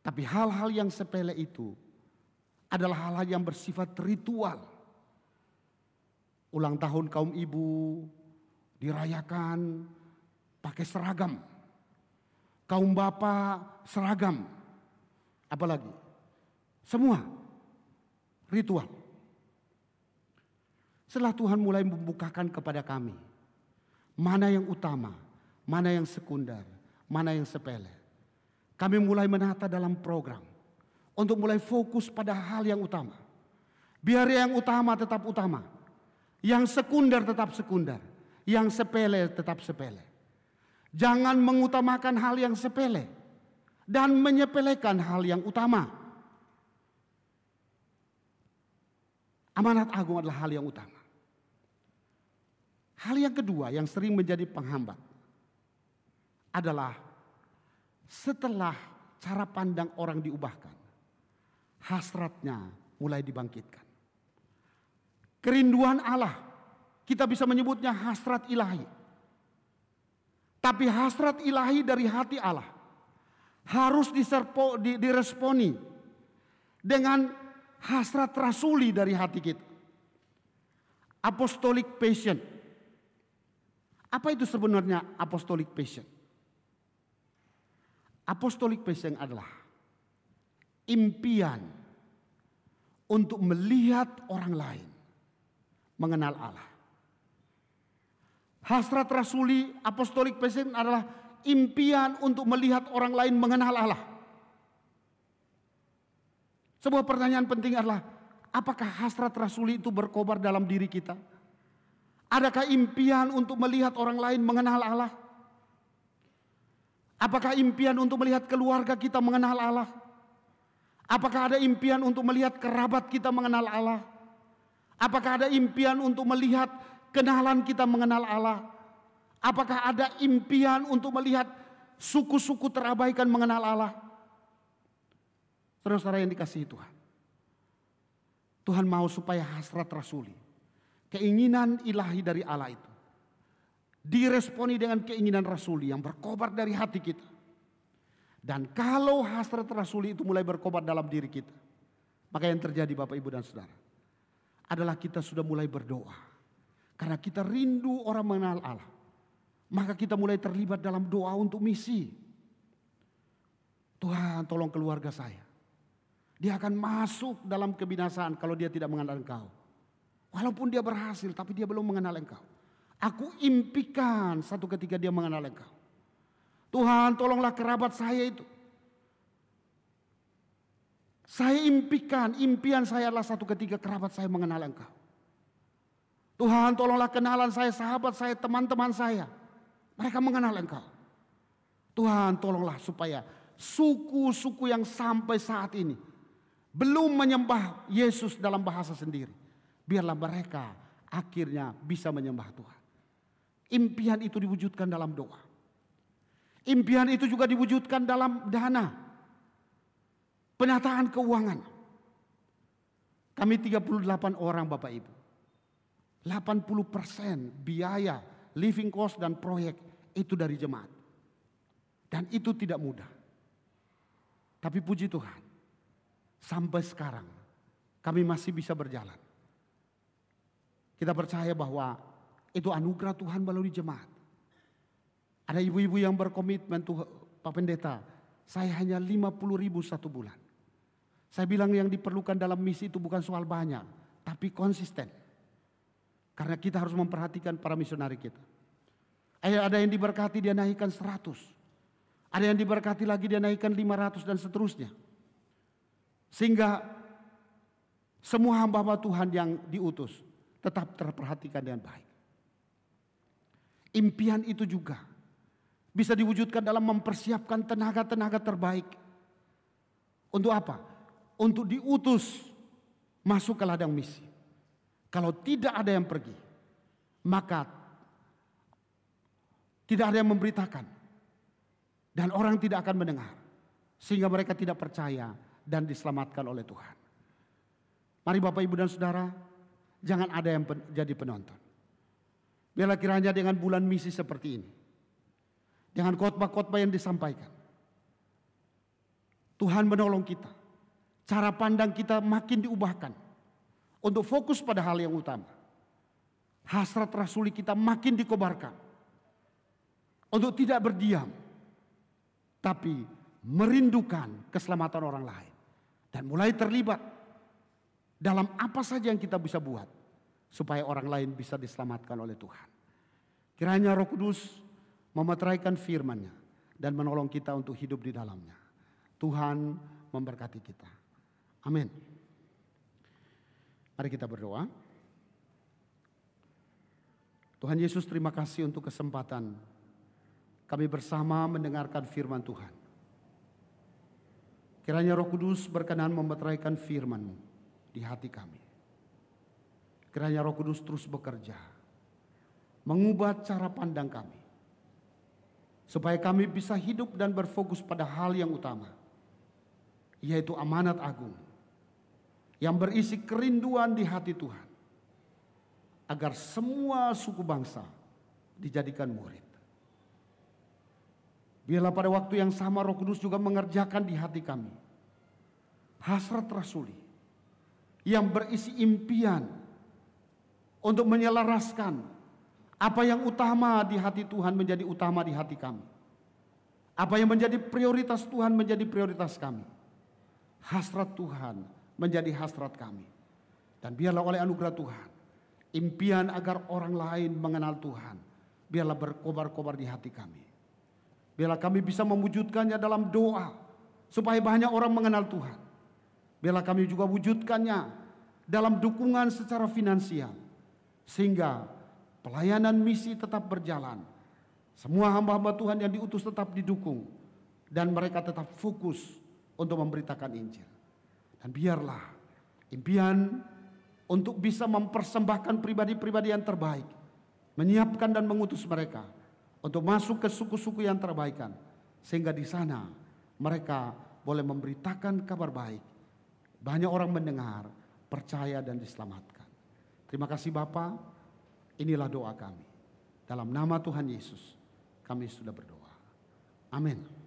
Tapi hal-hal yang sepele itu adalah hal-hal yang bersifat ritual. Ulang tahun kaum ibu dirayakan pakai seragam. Kaum bapak seragam. Apalagi? Semua ritual. Setelah Tuhan mulai membukakan kepada kami mana yang utama, mana yang sekunder, mana yang sepele. Kami mulai menata dalam program untuk mulai fokus pada hal yang utama. Biar yang utama tetap utama, yang sekunder tetap sekunder, yang sepele tetap sepele. Jangan mengutamakan hal yang sepele dan menyepelekan hal yang utama. Amanat agung adalah hal yang utama. Hal yang kedua yang sering menjadi penghambat adalah setelah cara pandang orang diubahkan, hasratnya mulai dibangkitkan. Kerinduan Allah, kita bisa menyebutnya hasrat ilahi. Tapi hasrat ilahi dari hati Allah harus diserpo, di, diresponi dengan hasrat rasuli dari hati kita. Apostolic passion. Apa itu sebenarnya apostolic passion? Apostolic passion adalah impian untuk melihat orang lain mengenal Allah. Hasrat rasuli apostolic passion adalah impian untuk melihat orang lain mengenal Allah. Sebuah pertanyaan penting adalah, apakah hasrat rasuli itu berkobar dalam diri kita? Adakah impian untuk melihat orang lain mengenal Allah? Apakah impian untuk melihat keluarga kita mengenal Allah? Apakah ada impian untuk melihat kerabat kita mengenal Allah? Apakah ada impian untuk melihat kenalan kita mengenal Allah? Apakah ada impian untuk melihat suku-suku terabaikan mengenal Allah? Saudara-saudara yang dikasihi Tuhan. Tuhan mau supaya hasrat rasuli. Keinginan ilahi dari Allah itu. diresponi dengan keinginan rasuli yang berkobar dari hati kita. Dan kalau hasrat rasuli itu mulai berkobar dalam diri kita, maka yang terjadi Bapak Ibu dan Saudara adalah kita sudah mulai berdoa. Karena kita rindu orang mengenal Allah. Maka kita mulai terlibat dalam doa untuk misi. Tuhan tolong keluarga saya. Dia akan masuk dalam kebinasaan kalau dia tidak mengenal engkau. Walaupun dia berhasil tapi dia belum mengenal engkau. Aku impikan satu ketika dia mengenal engkau. Tuhan tolonglah kerabat saya itu. Saya impikan, impian saya adalah satu ketika kerabat saya mengenal engkau. Tuhan tolonglah kenalan saya, sahabat saya, teman-teman saya. Mereka mengenal engkau. Tuhan tolonglah supaya suku-suku yang sampai saat ini belum menyembah Yesus dalam bahasa sendiri. Biarlah mereka akhirnya bisa menyembah Tuhan. Impian itu diwujudkan dalam doa. Impian itu juga diwujudkan dalam dana. Penataan keuangan. Kami 38 orang Bapak Ibu. 80 persen biaya living cost dan proyek itu dari jemaat. Dan itu tidak mudah. Tapi puji Tuhan, sampai sekarang kami masih bisa berjalan. Kita percaya bahwa itu anugerah Tuhan melalui jemaat. Ada ibu-ibu yang berkomitmen tuh Pak Pendeta, saya hanya 50 ribu satu bulan. Saya bilang yang diperlukan dalam misi itu bukan soal banyak, tapi konsisten. Karena kita harus memperhatikan para misionari kita. Ada yang diberkati dia naikkan 100. Ada yang diberkati lagi dia naikkan 500 dan seterusnya. Sehingga semua hamba-hamba Tuhan yang diutus tetap terperhatikan dengan baik. Impian itu juga bisa diwujudkan dalam mempersiapkan tenaga-tenaga terbaik. Untuk apa? Untuk diutus masuk ke ladang misi. Kalau tidak ada yang pergi, maka tidak ada yang memberitakan. Dan orang tidak akan mendengar. Sehingga mereka tidak percaya dan diselamatkan oleh Tuhan. Mari Bapak Ibu dan Saudara, jangan ada yang pen jadi penonton. Biarlah kiranya dengan bulan misi seperti ini. Dengan khotbah-khotbah yang disampaikan. Tuhan menolong kita. Cara pandang kita makin diubahkan. Untuk fokus pada hal yang utama. Hasrat rasuli kita makin dikobarkan untuk tidak berdiam, tapi merindukan keselamatan orang lain dan mulai terlibat dalam apa saja yang kita bisa buat supaya orang lain bisa diselamatkan oleh Tuhan. Kiranya Roh Kudus memeteraikan firman-Nya dan menolong kita untuk hidup di dalamnya. Tuhan memberkati kita. Amin. Mari kita berdoa. Tuhan Yesus terima kasih untuk kesempatan kami bersama mendengarkan firman Tuhan. Kiranya Roh Kudus berkenan memeteraikan firman di hati kami. Kiranya Roh Kudus terus bekerja, mengubah cara pandang kami, supaya kami bisa hidup dan berfokus pada hal yang utama, yaitu amanat agung yang berisi kerinduan di hati Tuhan, agar semua suku bangsa dijadikan murid. Biarlah pada waktu yang sama Roh Kudus juga mengerjakan di hati kami hasrat rasuli yang berisi impian untuk menyelaraskan apa yang utama di hati Tuhan menjadi utama di hati kami. Apa yang menjadi prioritas Tuhan menjadi prioritas kami. Hasrat Tuhan menjadi hasrat kami. Dan biarlah oleh anugerah Tuhan, impian agar orang lain mengenal Tuhan, biarlah berkobar-kobar di hati kami. Biarlah kami bisa mewujudkannya dalam doa supaya banyak orang mengenal Tuhan. Biarlah kami juga wujudkannya dalam dukungan secara finansial sehingga pelayanan misi tetap berjalan. Semua hamba-hamba Tuhan yang diutus tetap didukung dan mereka tetap fokus untuk memberitakan Injil. Dan biarlah impian untuk bisa mempersembahkan pribadi-pribadi yang terbaik, menyiapkan dan mengutus mereka untuk masuk ke suku-suku yang terbaikan sehingga di sana mereka boleh memberitakan kabar baik. Banyak orang mendengar, percaya dan diselamatkan. Terima kasih Bapak. Inilah doa kami. Dalam nama Tuhan Yesus kami sudah berdoa. Amin.